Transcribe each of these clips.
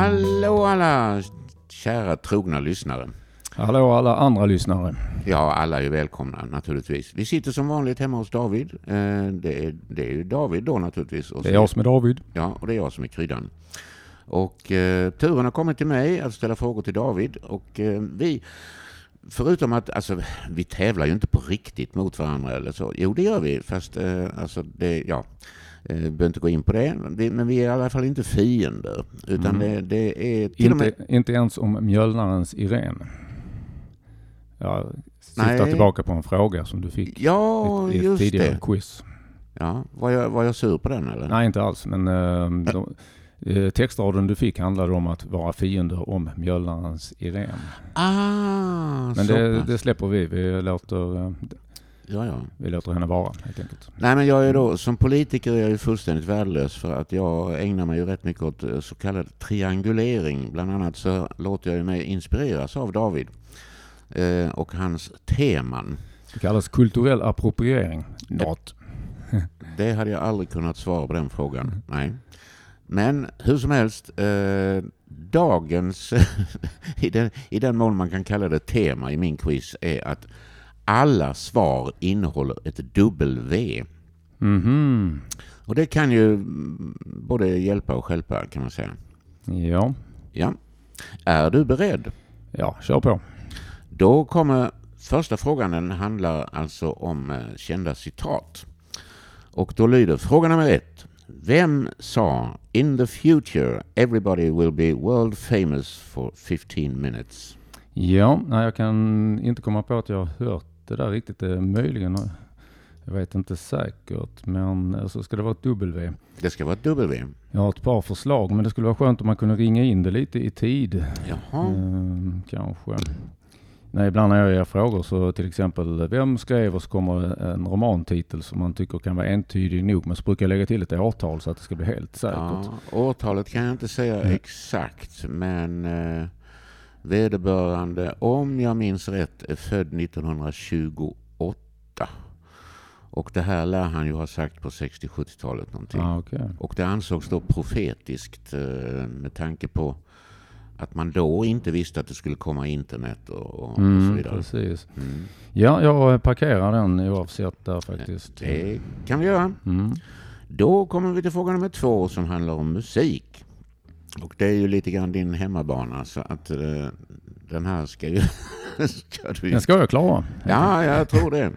Hallå alla kära trogna lyssnare. Hallå alla andra lyssnare. Ja, alla är välkomna naturligtvis. Vi sitter som vanligt hemma hos David. Eh, Det är, det är ju David då naturligtvis. Och Det är jag som är David. Ja, och det är jag som är kryddan. Och eh, turen har kommit till mig att ställa frågor till David. Och eh, vi, förutom att, alltså, vi tävlar ju inte på riktigt mot varandra eller så. Jo, det gör vi, fast eh, alltså, det, ja. Eh, behöver inte gå in på det, Vi- men vi är i alla fall inte fiender. Utan Mm. det, det är och med... Inte, inte ens om mjölnarens Irene. Jag syftar Nej. tillbaka på en fråga som du fick Ja, i, i ett just tidigare det. quiz. Ja, var, jag, var jag sur på den eller? Nej, inte alls. Men eh, de, eh, textraden du fick handlade om att vara fiender om mjölnarens Irene. Ah, Men det, det släpper vi. Vi låter, eh, Ja, ja. vi låter henne vara helt enkelt. Nej, men jag är då, som politiker är jag ju fullständigt värdelös för att jag ägnar mig ju rätt mycket åt eh, så kallad triangulering. Bland annat så låter jag mig inspireras av David eh, och hans teman. Det kallas kulturell appropriering. Not. Det hade jag aldrig kunnat svara på den frågan. Nej. Men hur som helst, eh, dagens, i, den, i den mån man kan kalla det tema i min quiz, är att alla svar innehåller ett W. Mhm. Och det kan ju mm, både hjälpa och stjälpa kan man säga. Ja. Ja. Är du beredd? ja, kör på. Då kommer första frågan, den handlar alltså om eh, kända citat. Och då lyder fråga nummer ett. Vem sa In the future everybody will be world famous for 15 minutes? Ja, nej, jag kan inte komma på att jag har hört det där riktigt. Det är möjligen, jag vet inte säkert, men alltså, ska det vara ett W? Det ska vara ett W. Jag har ett par förslag, men det skulle vara skönt om man kunde ringa in det lite i tid. Jaha. Ehm, kanske. Nej, ibland när jag gör frågor så till exempel, vem skrev och så kommer en romantitel som man tycker kan vara entydig nog, men så brukar jag lägga till ett årtal så att det ska bli helt säkert. Ja, årtalet kan jag inte säga exakt, men eh, vederbörande, om jag minns rätt, är född 1928. Och det här lär han ju ha sagt på 60-70-talet någonting. Ah, okej. Och det ansågs då profetiskt eh, med tanke på att man då inte visste att det skulle komma internet och, och, och så Mm, vidare. precis. Mm. Ja, jag parkerar den oavsett där faktiskt. Det kan vi göra. Mm. Då kommer vi till fråga nummer två som handlar om musik. Och det är ju lite grann din hemmabana så att eh, den här ska ju... ska du Den ska jag klara. Ja, jag tror det.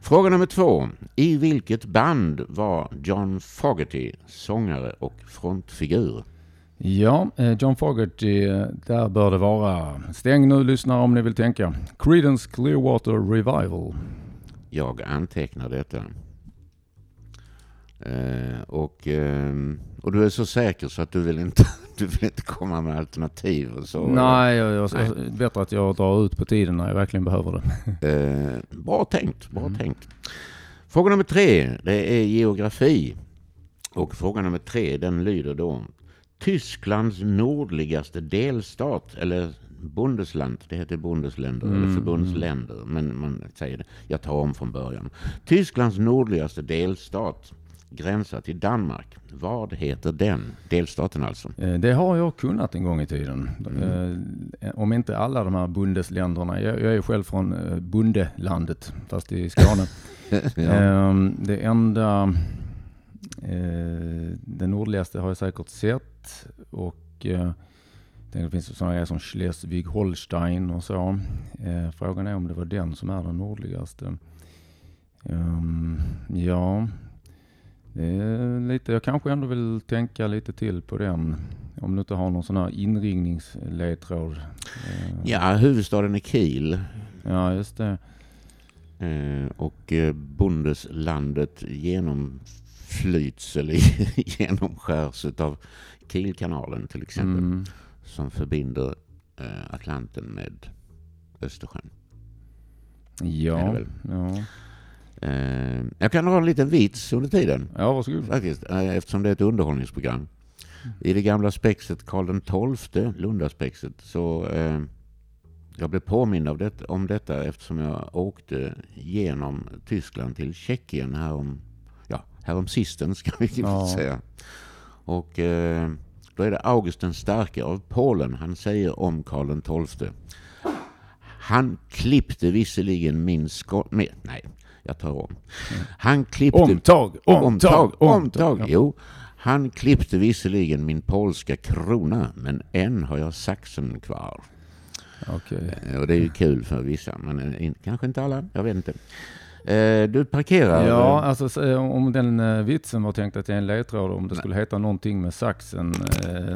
Fråga nummer två. I vilket band var John Fogerty sångare och frontfigur? Ja, eh, John Fogerty, eh, där bör det vara. Stäng nu lyssnare om ni vill tänka. Creedence Clearwater Revival. Jag antecknar detta. Eh, och, ehm, och du är så säker så att du vill inte, du vill inte komma med alternativ och så? Nej, jag, jag, Nej. bättre att jag drar ut på tiden när jag verkligen behöver det. Eh, bra tänkt, bra Mm. tänkt. Fråga nummer tre, det är geografi. Och fråga nummer tre, den lyder då. Tysklands nordligaste delstat, eller Bundesland, det heter Bundesländer, eller Mm, förbundsländer, men man säger det. Jag tar om från början. Tysklands nordligaste delstat gränsar till Danmark. Vad heter den? Delstaten alltså. Eh, Det har jag kunnat en gång i tiden. Mm. Eh, Om inte alla de här bundesländerna. Jag, jag är själv från eh, bundelandet, fast i Skåne. ja. Ehm, Det enda, det nordligaste har jag säkert sett och det finns sådana grejer som Schleswig-Holstein och så. Frågan är om det var den som är den nordligaste. Ehm, Ja, är lite, jag kanske ändå vill tänka lite till på den. Om du inte har någon sån här inringningsledtråd. Eh, ja, huvudstaden är Kiel. Ja, just det. Eh, och eh, Bundeslandet genomflyts eller genomskärs av Kielkanalen till exempel. Mm. Som förbinder eh, Atlanten med Östersjön. Ja, ja. Eh, jag kan dra en liten vits under tiden. ja, varsågod. Faktiskt, eh, eftersom det är ett underhållningsprogram. I det gamla spexet Karl XII, Lundaspexet, så eh, jag blev påmind av det, om detta eftersom jag åkte genom Tyskland till Tjeckien härom, ja, härom sisten ska vi Ja. säga. Och eh, Då är det August den starke av Polen. Han säger om Karl XII. Han klippte visserligen min skott... Nej, jag tar om. Han klippte... Omtag, omtag, omtag. Jo, han klippte visserligen min polska krona, men än har jag saxen kvar. Okej. Eh, Och det är ju kul för vissa, men eh, kanske inte alla. Jag vet inte. Eh, Du parkerar... Ja, alltså så, eh, om den eh, vitsen var tänkt att jag är en ledtråd om det skulle heta någonting med saxen,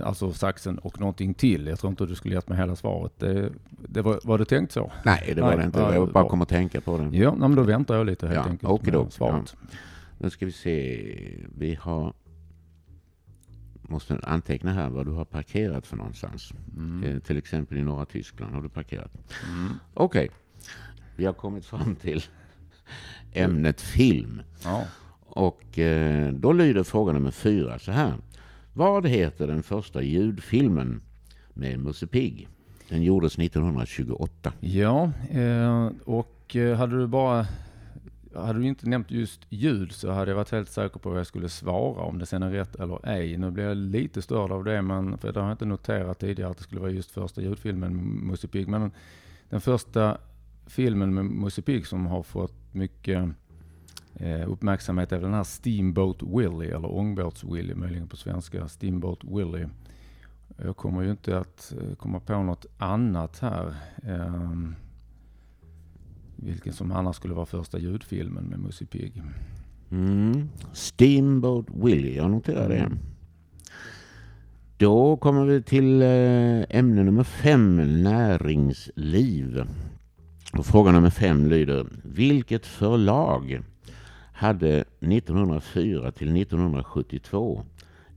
alltså saxen och någonting till. Jag tror inte du skulle gett mig hela svaret. Det, det var, var det tänkt så? Nej, det var Nej, det inte. ja, Jag bara kom att tänka på det. Ja, men då väntar jag lite helt Ja, enkelt okidok, med svaret. Nu ska vi se. Vi har... Måste anteckna här vad du har parkerat för någonstans. Mm. Till exempel i norra Tyskland har du parkerat. Mm. Okej. Vi har kommit fram till ämnet film. Ja. Och eh, då lyder fråga nummer fyra så här. Vad heter den första ljudfilmen med Musse Pigg? Den gjordes 1928. Ja, eh, och eh, hade du bara hade du inte nämnt just ljud så hade jag varit helt säker på vad jag skulle svara om det sen är rätt eller ej. Nu blir jag lite störd av det, men för det har jag inte noterat tidigare att det skulle vara just första ljudfilmen med Musse Pigg. Men den första filmen med Musse Pigg som har fått mycket eh, uppmärksamhet är den här Steamboat Willie, eller Ångbåts-Willie möjligen på svenska, Steamboat Willie. Jag kommer ju inte att eh, komma på något annat här. Eh, vilken som annars skulle vara första ljudfilmen med Musse Pigg. Mm. Steamboat Willie, jag noterar det. Då kommer vi till eh, ämne nummer fem, näringsliv. Och fråga nummer fem lyder, vilket förlag hade 1904 till 1972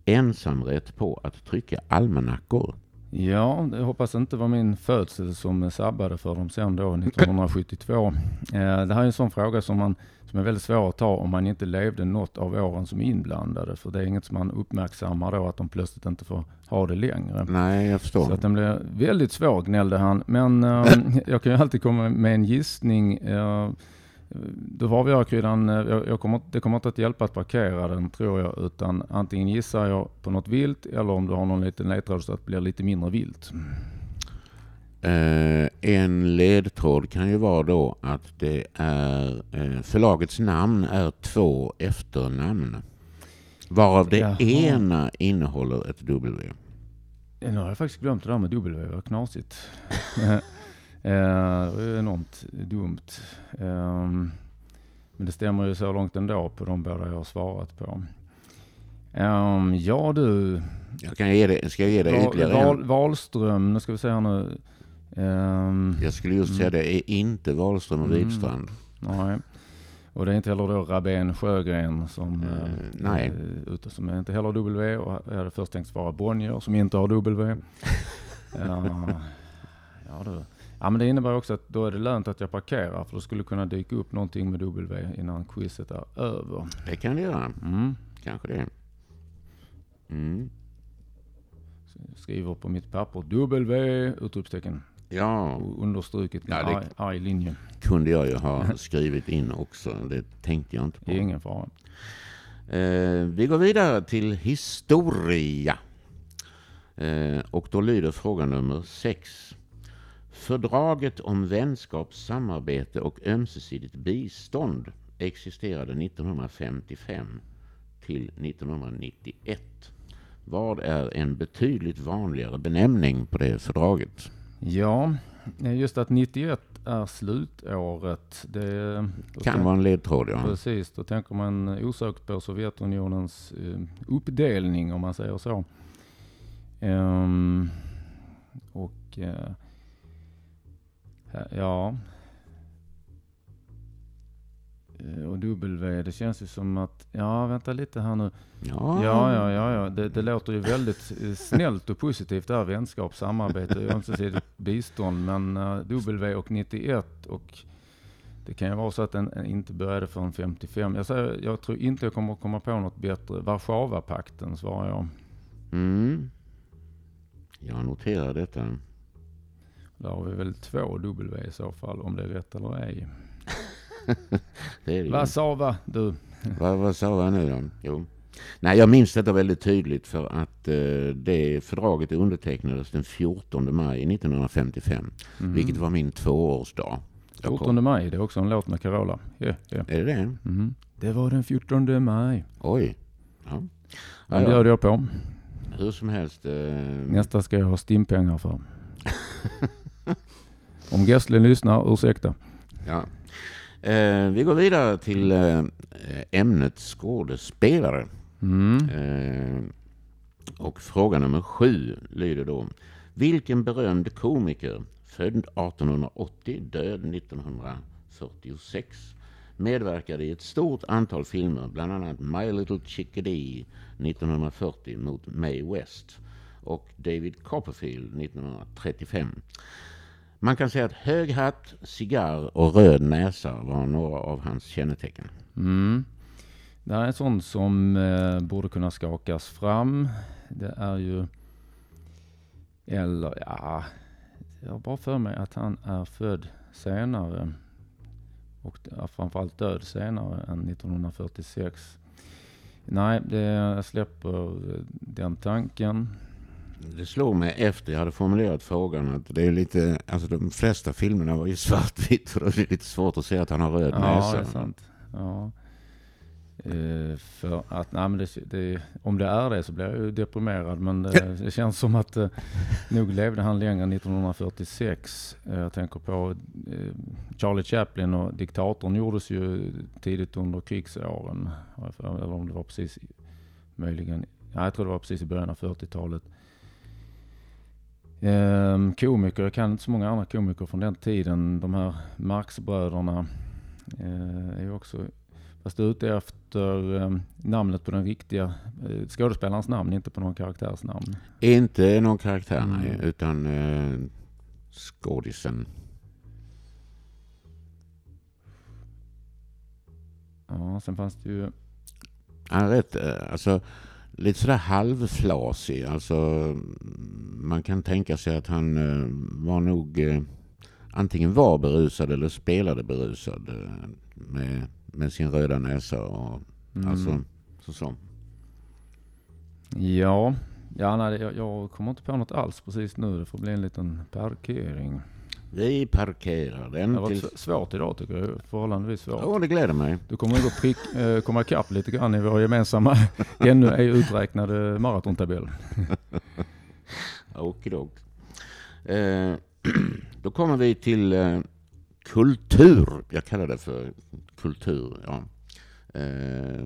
ensamrätt på att trycka almanackor? Ja, jag hoppas inte var min födsel som sabbade för dem sen då 1972. Eh, det här är en sån fråga som, man, som är väldigt svår att ta om man inte levde något av åren som är inblandade. För det är inget som man uppmärksammar då att de plötsligt inte får ha det längre. Nej, jag förstår. Så att den blev väldigt svår gnällde han. Men eh, jag kan ju alltid komma med en gissning. Då var vi kryddan, eh, jag, jag kommer, det kommer inte att hjälpa att parkera den tror jag. Utan antingen gissar jag på något vilt eller om du har någon liten ledtråd så att det blir lite mindre vilt. Eh, en ledtråd kan ju vara då att det är eh, förlagets namn är två efternamn. Varav det Jaha. ena innehåller ett W. Eh, Nu har jag faktiskt glömt det där med W, vad knasigt. Eh, enormt dumt. Ehm, Men det stämmer ju så långt ändå på de båda jag har svarat på. Ehm, Ja du, Jag kan ge det, ska jag ge dig Val, ytterligare Val? Wahlström, nu ska vi se här nu. Ehm, Jag skulle just säga det är inte Wahlström och Mm. Widstrand. nej. Och det är inte heller då Rabén Sjögren som, Eh, eh, nej. eh, utan som är inte heller W. Och jag hade först tänkt svara Bonnier som inte har W. ja, ja, du. Ja, men det innebär också att då är det lönt att jag parkerar för då skulle kunna dyka upp någonting med W innan quizet är över. Det kan det göra. Mm. Kanske det. Mm. Jag skriver på mitt papper W! Utropstecken. Ja, understruket med Ja, arg linje. kunde jag ju ha skrivit in också. Det tänkte jag inte på. Ingen fara. Eh, vi går vidare till historia. Eh, och då lyder fråga nummer sex. Fördraget om vänskap, samarbete och ömsesidigt bistånd existerade 1955 till 1991. Vad är en betydligt vanligare benämning på det fördraget? Ja, just att 91 är slutåret. Det Kan tänk- vara en ledtråd, ja. Precis, då tänker man osökt på Sovjetunionens eh, uppdelning om man säger så. Ehm, och här- ja. Eh, Och W, det känns ju som att, ja vänta lite här nu. Ja, Ja, ja, ja, ja. Det, det låter ju väldigt eh, snällt och positivt där, vänskap, samarbete ömsesidigt bistånd. Men eh, W och 91 och det kan ju vara så att den eh, inte började förrän 55. Jag, säger, jag tror inte jag kommer komma på något bättre. Warszawapakten svarar jag. Mm. Jag noterar detta. Där har vi väl två W i så fall, om det är rätt eller ej. Det det ju. Warszawa, du. Vad, vad sa jag nu då? Jo. Nej, jag minns detta väldigt tydligt för att eh, det fördraget undertecknades den 14 maj 1955, Mhm. vilket var min tvåårsdag. Jag kom- 14 maj, det är också en låt med Carola. Ja, ja. Är det det? Mhm. Det var den 14 maj. Oj. Ja. Ja, ja. bjöd jag på. Hur som helst. Eh, Nästa ska jag ha stimpengar för. Om Gessle lyssnar, ursäkta. ja. eh, vi går vidare till eh, ämnet skådespelare. Mm. Eh, och fråga nummer sju lyder då. Vilken berömd komiker, född 1880, död 1946, medverkade i ett stort antal filmer, bland annat My Little Chickadee 1940 mot Mae West och David Copperfield 1935. Man kan säga att hög hatt, cigarr och röd näsa var några av hans kännetecken. Mm. Det här är sånt som eh, borde kunna skakas fram. Det är ju, eller ja, jag har bara för mig att han är född senare och är framförallt död senare än 1946. Nej, det, jag släpper eh, den tanken. Det slog mig efter jag hade formulerat frågan att det är lite, alltså de flesta filmerna var ju svartvitt och då är det lite svårt att se att han har röd Ja, näsa. det är sant. Ja. Eh, för att, nej, men det, det, om det är det så blir jag ju deprimerad. Men det, det känns som att eh, nog levde han längre än 1946. Eh, jag tänker på Charlie Chaplin och Diktatorn gjordes ju tidigt under krigsåren. Eller om det var precis, möjligen, ja, jag tror det var precis i början av 40-talet. Ehm, komiker, jag kan inte så många andra komiker från den tiden. De här Marxbröderna eh, är också, fast ute efter eh, namnet på den riktiga eh, skådespelarens namn, inte på någon karaktärs namn. Inte någon karaktär, nej, Mm. utan eh, skådisen. Ja, sen fanns det ju, Han är rätt, eh, alltså lite sådär halvflasig. Alltså man kan tänka sig att han eh, var nog eh, antingen var berusad eller spelade berusad eh, med, med sin röda näsa och mm, alltså så, så. ja, ja nej, jag, jag kommer inte på något alls precis nu. Det får bli en liten parkering. Vi parkerar Det den har till... varit svårt idag tycker jag, förhållandevis svårt. Åh, det gläder mig. Du kommer att prick, eh, komma ikapp lite grann i vår gemensamma, ännu ej uträknade maratontabell. Okidok. Eh, då kommer vi till eh, kultur. Jag kallar det för kultur. Ja. Eh,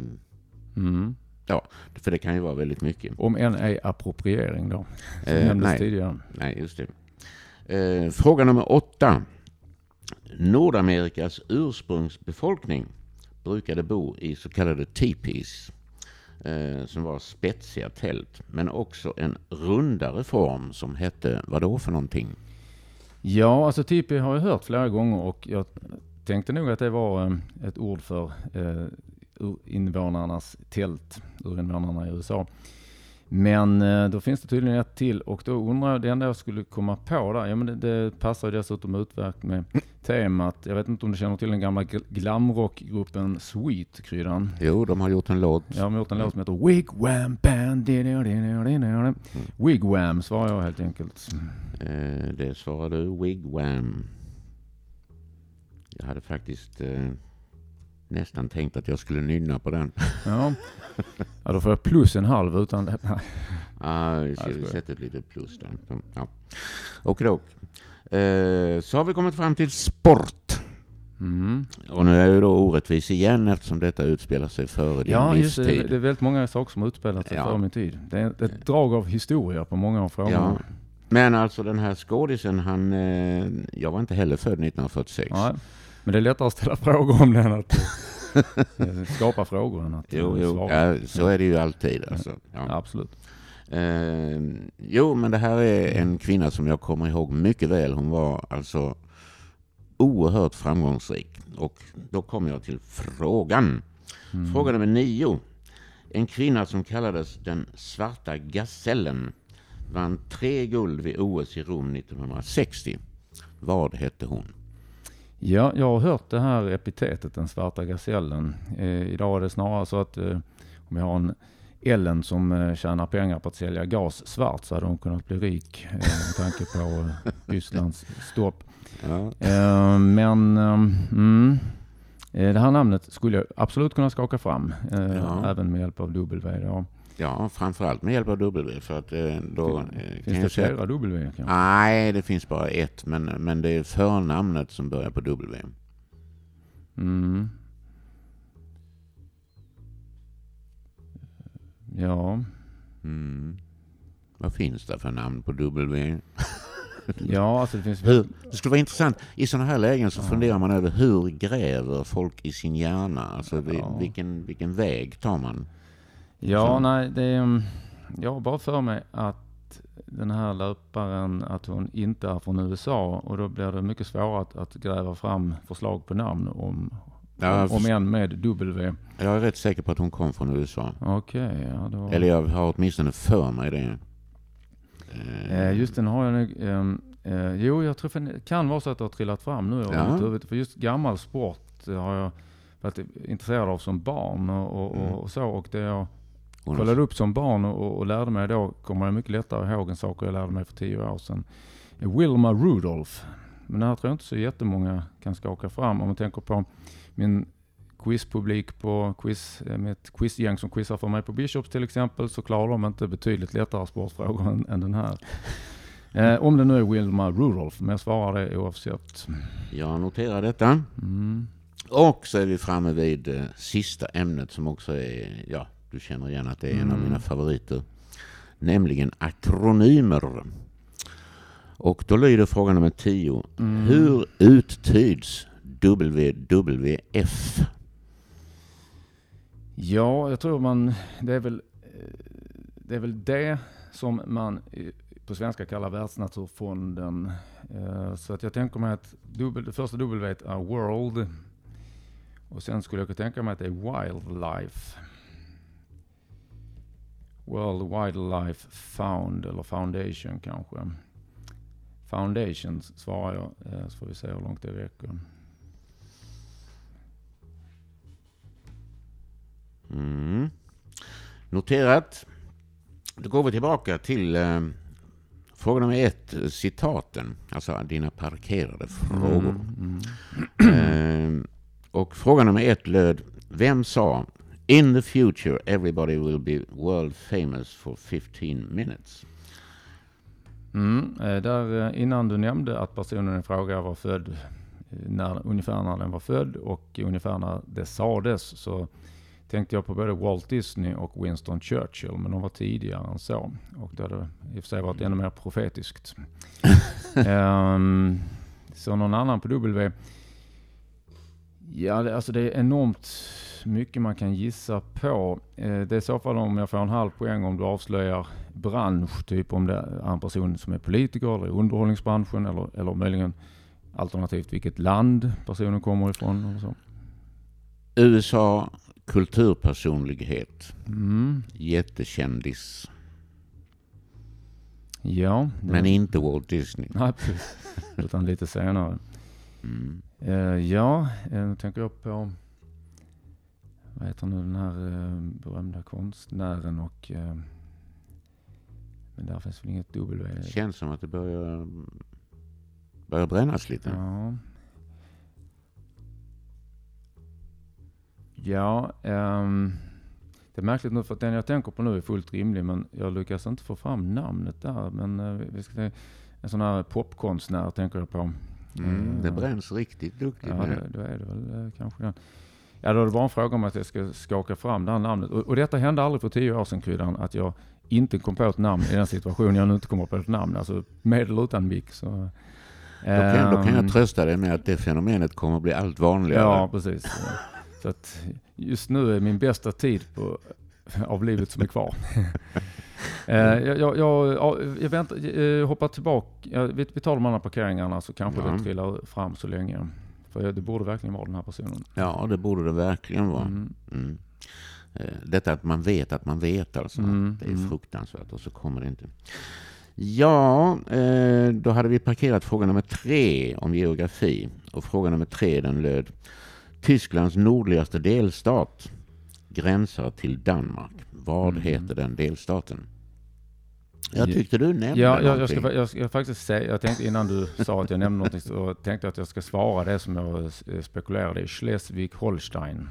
Mm. för det kan ju vara väldigt mycket. Om än ej appropriering då, som Eh, nämndes nej, tidigare. nej, just det. Eh, fråga nummer åtta. Nordamerikas ursprungsbefolkning brukade bo i så kallade teepees. Eh, som var spetsiga tält. Men också en rundare form som hette vad då för någonting? Ja, alltså tipi har jag hört flera gånger och jag tänkte nog att det var eh, ett ord för eh, invånarnas tält, urinvånarna i USA. Men eh, då finns det tydligen ett till och då undrar jag, det enda jag skulle komma på där, ja men det, det passar ju dessutom utmärkt med temat, jag vet inte om du känner till den gamla gl- glamrockgruppen Sweet, Kryddan? Jo, de har gjort en låt. Jag har gjort en låt som heter Wigwam Band. Wigwam svarar jag helt enkelt. Eh, det svarar du, Wigwam. Jag hade faktiskt eh, nästan tänkt att jag skulle nynna på den. Ja. ja, då får jag plus en halv utan det. Nej. Ah, vi sätter ett litet plus där. Ja. Och då. Eh, så har vi kommit fram till sport. Mm. Och nu är jag ju då orättvis igen eftersom detta utspelar sig före din Ja, just det. livstid. Det är väldigt många saker som utspelat sig Ja. före min tid. Det är ett drag av historia på många av frågorna. Ja. Men alltså den här skådisen, han, eh, jag var inte heller född 1946. Ja, men det är lättare att ställa frågor om det än att eh, skapa frågor än att Jo, eh, jo svara. ja, så är det ju alltid. Alltså. Ja, Ja. absolut. Eh, jo, men det här är en kvinna som jag kommer ihåg mycket väl. Hon var alltså oerhört framgångsrik. Och då kommer jag till frågan. Mm. Fråga nummer nio. En kvinna som kallades den svarta gasellen vann tre guld vid OS i Rom 1960. Vad hette hon? Ja, jag har hört det här epitetet, den svarta gasellen. Eh, idag är det snarare så att eh, om vi har en Ellen som eh, tjänar pengar på att sälja gas svart så hade hon kunnat bli rik eh, med tanke på eh, Rysslands stopp. Ja. Eh, men ehm, mm, eh, det här namnet skulle jag absolut kunna skaka fram, eh, Ja. även med hjälp av W. Ja, framförallt med hjälp av W. För att eh, då eh, kan Finns det flera W kanske? Nej, det finns bara ett, men, men det är förnamnet som börjar på W. Mm. Ja, Mm. Vad finns det för namn på W? ja alltså det finns Hur, det skulle vara intressant. I sådana här lägen så Ja. funderar man över hur gräver folk i sin hjärna? Alltså Ja. vilken, vilken väg tar man? Ja, Så. nej, det är, mm, jag har bara för mig att den här löparen, att hon inte är från USA och då blir det mycket svårare att, att gräva fram förslag på namn om, Ja, om än med W. Jag är rätt säker på att hon kom från USA. Okej, ja då. Eller jag har åtminstone för mig det. Eh, just den har jag nog, ehm, eh, jo jag tror det kan vara så att det har trillat fram nu Ja. i mitt huvud. För just gammal sport eh, har jag varit intresserad av som barn och, och, Mm. och så. Och det jag Har- kollade upp som barn och, och lärde mig då, kommer jag mycket lättare ihåg en sak jag lärde mig för tio år sedan. Wilma Rudolph. Men det här tror jag inte så jättemånga kan skaka fram. Om man tänker på min quizpublik på quiz, eh, med ett quizgäng som quizar för mig på Bishops till exempel, så klarar de inte betydligt lättare sportfrågor än, än den här. Eh, om det nu är Wilma Rudolph, men jag svarar det oavsett. Jag noterar detta. Mm. Och så är vi framme vid eh, sista ämnet som också är, ja, du känner igen att det är en av Mm. mina favoriter. Nämligen akronymer. Och då lyder fråga nummer 10. Mm. Hur uttyds WWF? Ja, jag tror man, det är väl eh, det, är väl det som man i- på svenska kallar Världsnaturfonden. Eh, Så att jag tänker mig att dubbel, det första W är World. Och sen skulle jag kunna tänka mig att det är Wildlife. World Wildlife Found, eller Foundation kanske. Foundation svarar jag, eh, så får vi se hur långt det räcker. Mm. Noterat. Då går vi tillbaka till eh, fråga nummer ett, citaten. Alltså dina parkerade frågor. Mm, mm. Eh, och fråga nummer ett löd, vem sa In the future everybody will be world famous for 15 minutes? Mm, eh, där, eh, innan du nämnde att personen i fråga var född eh, när, ungefär när den var född och ungefär när det sades så tänkte jag på både Walt Disney och Winston Churchill, men de var tidigare än så. Och det hade i och för sig varit ännu mer profetiskt. Ehm, så någon annan på W? Ja, det, alltså det är enormt mycket man kan gissa på. Eh, det är i så fall om jag får en halv poäng om du avslöjar bransch, typ om det är en person som är politiker eller i underhållningsbranschen eller, eller möjligen alternativt vilket land personen kommer ifrån. USA, kulturpersonlighet, Mm. jättekändis, Ja. det- men inte Walt Disney. Nej, precis. Utan lite senare. Mm. Eh, ja, eh, nu tänker jag på vad heter nu den här eh, berömda konstnären och eh, men där finns väl inget W? Det känns som att det börjar, börjar brännas lite. Ja. Ja, ehm, det är märkligt nu för att den jag tänker på nu är fullt rimlig men jag lyckas inte få fram namnet där. Men eh, vi ska en sån här popkonstnär tänker jag på. Mm, det bränns riktigt duktigt Ja, det, då är det väl eh, kanske den. Ja, då är det bara en fråga om att jag ska skaka fram det här namnet. Och, och detta hände aldrig för tio år sedan, Kryddan, att jag inte kom på ett namn i den situationen jag nu inte kommer på ett namn. Alltså med eller utan mick. Så, Då kan, då kan ehm, jag trösta dig med att det fenomenet kommer att bli allt vanligare. Ja, precis. Så att just nu är min bästa tid på, av livet som är kvar. Eh, jag, jag, jag, ja, jag väntar, eh, hoppar tillbaka. Vi, vi tar de andra parkeringarna så kanske Ja. det trillar fram så länge. För det borde verkligen vara den här personen. Ja, det borde det verkligen vara. Mm. Mm. Eh, Detta att man vet att man vet alltså. Mm, Det är mm. fruktansvärt och så kommer det inte. Ja, då hade vi parkerat fråga nummer tre om geografi. Och fråga nummer tre den löd Tysklands nordligaste delstat. gränsar till Danmark. Vad Mm. heter den delstaten? Jag Ja. tyckte du nämnde Ja, jag, jag, ska, jag ska faktiskt säga, jag tänkte innan du sa att jag nämnde någonting så tänkte jag att jag ska svara det som jag eh, spekulerade i. Schleswig-Holstein.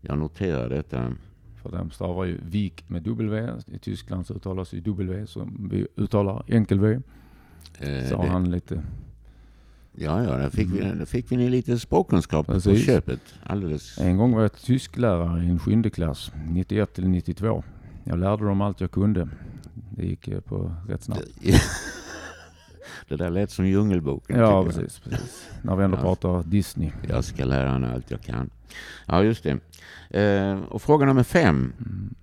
Jag noterar detta. För de stavar ju Vik med W. I Tyskland så uttalas ju W som vi uttalar enkel-V. Eh, Sa det, han lite. ja, ja, där fick, vi, Mm. där fick vi ni lite språkkunskap på köpet. Alldeles. En gång var jag tysklärare i en sjunde klass, 91 till 92. Jag lärde dem allt jag kunde. Det gick på rätt snabbt. Det där lät som Djungelboken. Ja, precis, precis. När vi ändå Ja. pratar Disney. Jag ska lära henne allt jag kan. Ja, just det. Eh, och fråga nummer fem Mm.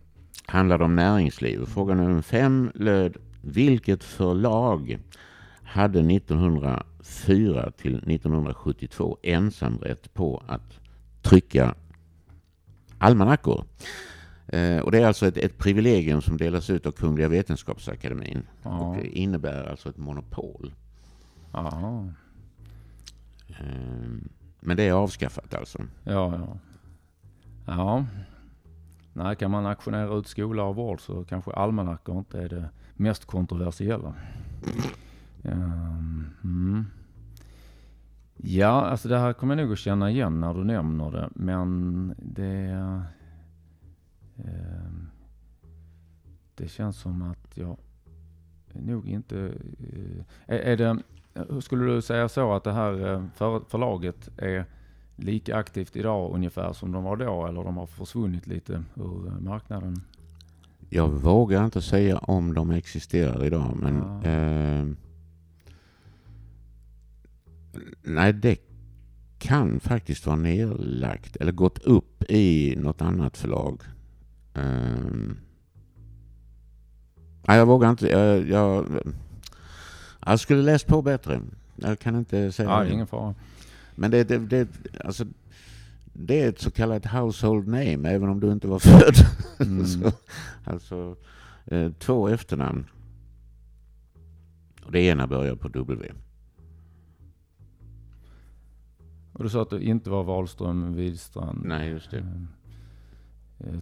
handlade om näringsliv. Fråga nummer fem löd Vilket förlag hade 1904 till 1972 ensamrätt på att trycka almanackor? Eh, och det är alltså ett, ett privilegium som delas ut av Kungliga Vetenskapsakademin. Ja. Och det innebär alltså ett monopol. Ja, Eh, men det är avskaffat alltså. ja, ja. Ja. Nej, kan man auktionera ut skola och vård så kanske almanackor inte är det mest kontroversiella. Ehm, mm. Ja, alltså det här kommer jag nog att känna igen när du nämner det. Men det... ehm, det känns som att jag nog inte... eh, är, är det... Skulle du säga så att det här eh, för, förlaget är lika aktivt idag ungefär som de var då eller de har försvunnit lite ur marknaden? Jag vågar inte säga om de existerar idag, men... Ja. Eh, nej, det kan faktiskt vara nedlagt eller gått upp i något annat förlag. Eh, nej, jag vågar inte. Jag, jag, jag skulle läst på bättre. Jag kan inte säga Ja, det. ingen fara. Men det, det, det, alltså, det är ett så kallat household name, även om du inte var född. Mm. så, alltså, eh, två efternamn. Och det ena börjar på W. Och du sa att det inte var Wahlström Widstrand. Nej, just det. Ehm, eh,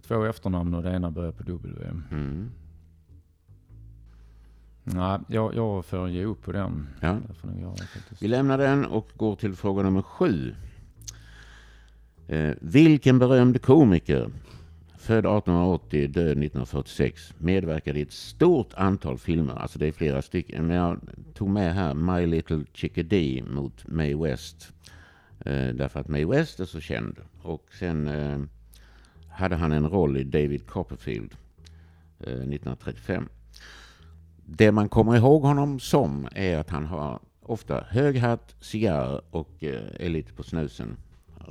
Två efternamn och det ena börjar på W. Mm. Nej, jag, jag får ge upp på den. Ja. Faktiskt. Vi lämnar den och går till fråga nummer sju. Eh, vilken berömd komiker, född 1880, död 1946, medverkade i ett stort antal filmer. Alltså det är flera stycken. Men jag tog med här My Little Chickadee mot Mae West. Eh, därför att Mae West är så känd. Och sen eh, hade han en roll i David Copperfield eh, 1935. Det man kommer ihåg honom som är att han har ofta hög hatt, cigarr och eh, är lite på snusen.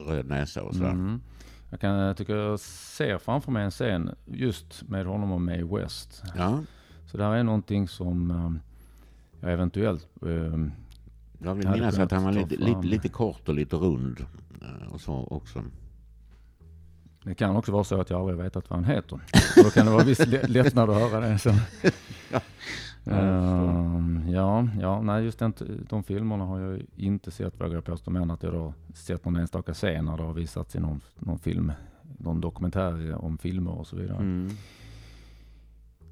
Röd näsa och sådär. Mm. Jag kan, tycker jag ser framför mig en scen just med honom och Mae West. Ja, Så det här är någonting som eh, jag eventuellt eh, jag vill minnas att han var lite, lite, lite kort och lite rund. eh, Och så också. Det kan också vara så att jag aldrig vetat vad han heter. Och då kan det vara viss lä- lättnad att höra det. Så. Ja. Ehm, ja, ja, nej just den, de filmerna har jag inte sett vågar jag påstå. Men att jag då sett någon enstaka scen när det har visats i någon, någon film, någon dokumentär om filmer och så vidare. Mm.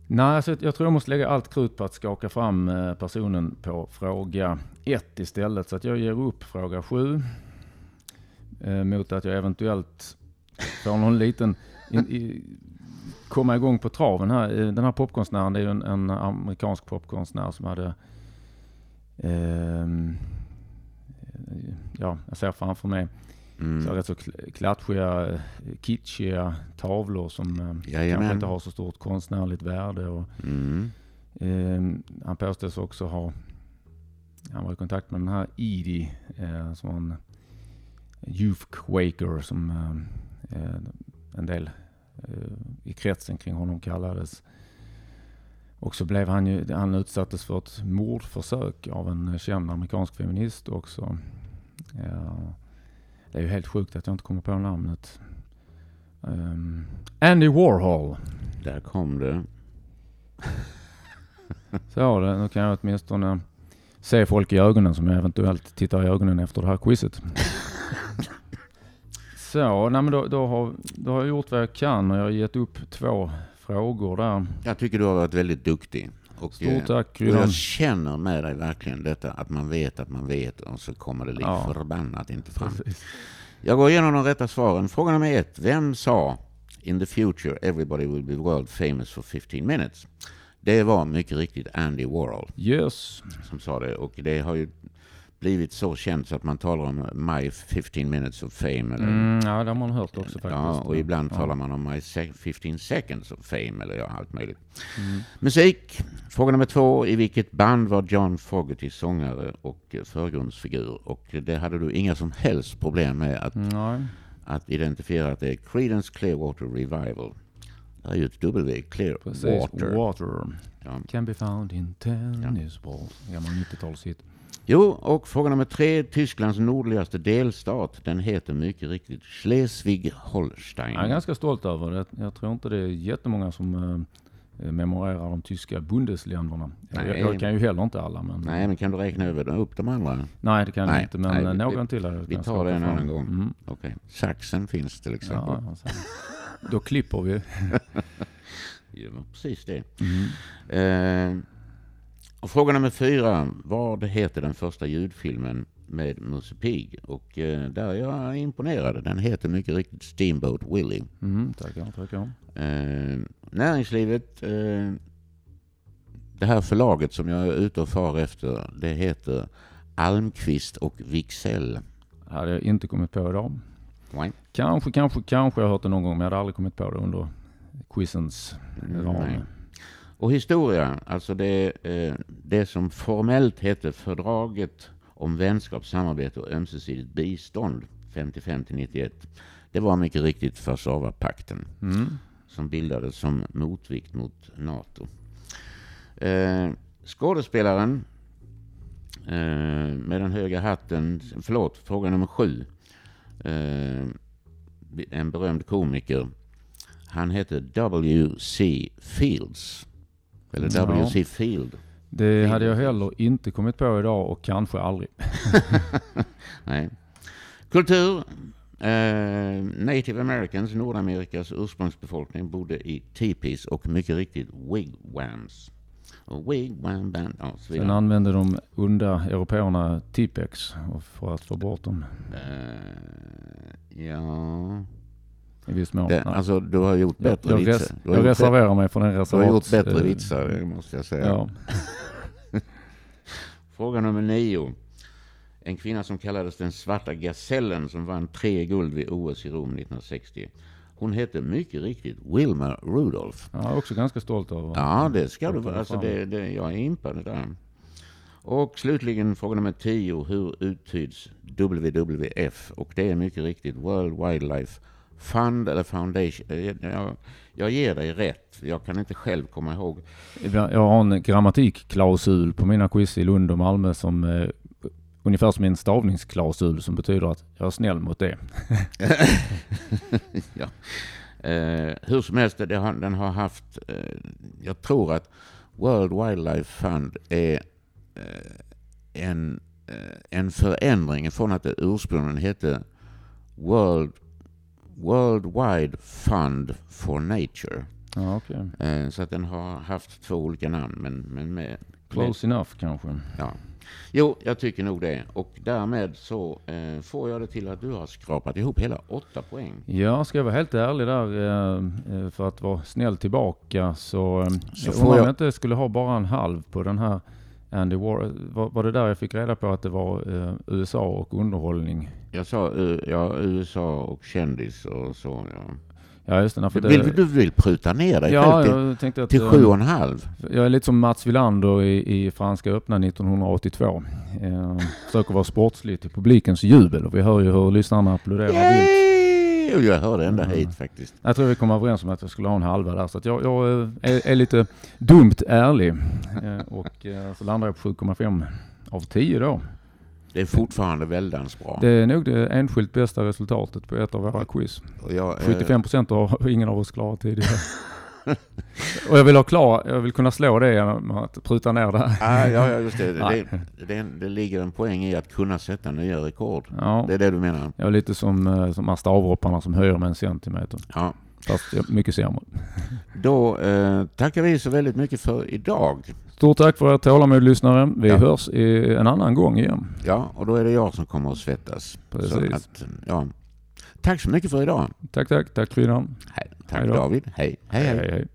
Nej, alltså, jag tror jag måste lägga allt krut på att skaka fram eh, personen på fråga ett istället. Så att jag ger upp fråga sju. Eh, mot att jag eventuellt får någon liten... In, i, komma igång på traven här. Eh, Den här popkonstnären, det är ju en, en amerikansk popkonstnär som hade... ehm, eh, ja, jag ser framför mig så Mm. rätt så kl- klatschiga, eh, kitschiga tavlor som eh, kanske Jajamän. inte har så stort konstnärligt värde. Och, Mm. eh, han påstås också ha, han var i kontakt med den här Edie, eh, som var en youth quaker som en del eh, i kretsen kring honom kallades. Och så blev han ju, han utsattes för ett mordförsök av en känd amerikansk feminist också. Ja, det är ju helt sjukt att jag inte kommer på namnet. Andy Warhol. Där kom det. Så det. Nu kan jag åtminstone se folk i ögonen som jag eventuellt tittar i ögonen efter det här quizet. Så, nej men då, då, har, då har jag gjort vad jag kan och jag har gett upp två frågor där. Jag tycker du har varit väldigt duktig. Och, Stort eh, tack och jag känner med dig verkligen detta att man vet att man vet och så kommer det lik Ja. förbannat inte fram. Precis. Jag går igenom de rätta svaren. Fråga nummer ett. Vem sa In the future everybody will be world famous for 15 minutes? Det var mycket riktigt Andy Warhol Yes. som sa det. Och det har ju blivit så känt så att man talar om My 15 minutes of fame. Eller, Mm, ja, det har man hört också faktiskt. ja, och ibland ja. talar man om My se- 15 seconds of fame eller ja, allt möjligt. Mm. Musik. Fråga nummer två. I vilket band var John Fogerty sångare och förgrundsfigur? Och det hade du inga som helst problem med att, Nej. att identifiera att det är Creedence Clearwater Revival. Det är ju ett W, Precis. Clearwater. Water. Ja. Can be found in tennis balls. Gammal 90-talshit. Jo, och fråga nummer tre. Tysklands nordligaste delstat, den heter mycket riktigt Schleswig-Holstein. Jag är ganska stolt över det. Jag tror inte det är jättemånga som eh, memorerar de tyska bundesländerna. Jag, Nej. jag kan ju heller inte alla. Men, Nej, men kan du räkna över upp de andra? Nej, det kan Nej, jag inte. Men nej, eh, vi- någon till jag vi tar det en annan gång. Mm. Okej. Saxen finns till exempel. Ja, alltså. Då klipper vi. Var precis det. Mm. Eh, och fråga nummer fyra. Vad heter den första ljudfilmen med Musse Pigg? Och eh, där är jag imponerad. Den heter mycket riktigt Steamboat Willie. Mm, tackar, tackar. Eh, näringslivet. Eh, det här förlaget som jag är ute och far efter. Det heter Almqvist och Wiksell. hade jag inte kommit på idag. Nej. Kanske, kanske, kanske jag hört det någon gång, men jag hade aldrig kommit på det under quizens ram. Och historia, alltså det, eh, det som formellt hette fördraget om vänskap, samarbete och ömsesidigt bistånd 55 till 91. Det var mycket riktigt Warszawapakten Mm. som bildades som motvikt mot NATO. Eh, skådespelaren eh, med den höga hatten, förlåt, fråga nummer sju. Eh, en berömd komiker. Han hette W.C. Fields. Eller Ja. W.C. Field. Det hade jag heller inte kommit på idag och kanske aldrig. Nej. Kultur. Eh, Native Americans, Nordamerikas ursprungsbefolkning, bodde i teepees och mycket riktigt wigwams. Och wigwam band, ja, så Sen vidare. använde de onda européerna Tipex för att få bort dem Eh, ja, i viss mån. det, alltså du har gjort jag bättre jag, vitsar. Du har jag reserverar mig för den bättre- reservat. Du har gjort bättre eh, vitsar, det måste jag säga. Ja. Fråga nummer nio. En kvinna som kallades den svarta gasellen som vann tre guld vid OS i Rom 1960. Hon hette mycket riktigt Wilma Rudolph. Jag är också ganska stolt över. Ja, det ska du Jag vara. Alltså det, det, jag är impad där. Och slutligen fråga nummer tio. Hur uttyds WWF? Och det är mycket riktigt World Wildlife Fund eller Foundation. Eh, Jag, jag ger dig rätt. Jag kan inte själv komma ihåg. Jag har en grammatikklausul på mina quiz i Lund och Malmö som eh, ungefär som en stavningsklausul som betyder att jag är snäll mot det. ja. eh, hur som helst, det har, den har haft... Eh, jag tror att World Wildlife Fund är eh, en, eh, en förändring från att det ursprungligen hette World, World Wide Fund for Nature. Ja, okej. Eh, så att den har haft två olika namn. Men, men med, Close enough kanske. Ja. Jo, jag tycker nog det. Och därmed så eh, får jag det till att du har skrapat ihop hela åtta poäng. Ja, ska jag vara helt ärlig där eh, eh, för att vara snäll tillbaka så, eh, Så jag undrar om jag- jag inte skulle ha bara en halv på den här Andy War. Var, var det där jag fick reda på att det var eh, USA och underhållning? Jag sa eh, ja, USA och kändis och så. Ja. Ja, just det. För Vill, det du vill pruta ner dig ja, själv till, jag att... till eh, sju och en halv? Jag är lite som Mats Wilander i, i Franska öppna 1982. Eh, försöker vara sportslig till publikens jubel och vi hör ju hur lyssnarna applåderar vilt. Och Jag hörde ända Mm. hit faktiskt. Jag tror vi kom överens om att jag skulle ha en halva där så att jag, jag eh, är, är lite dumt ärlig. Eh, och eh, så landar jag på 7,5 av 10 då. Det är fortfarande väldans bra. Det är nog det enskilt bästa resultatet på ett av våra quiz. Jag, eh, 75 procent har ingen av oss klarat tidigare. Och jag vill ha klar, jag vill kunna slå det genom att pruta ner det. Ah, ja, ja, just det. Nej. Det, det. Det ligger en poäng i att kunna sätta nya rekord. Ja, Det är det du menar? jag är lite som, eh, som de här stavhopparna som höjer med en centimeter. Ja. Fast mycket sämre. Då eh, tackar vi så väldigt mycket för idag. Stort tack för ert tålamod lyssnare. Vi Ja. hörs i en annan gång igen. Ja, och då är det jag som kommer att svettas. Precis. Att, ja. Tack så mycket för idag. Tack, tack. Tack. Hej. Tack Hej då. David. Hej. hej. hej. hej. hej.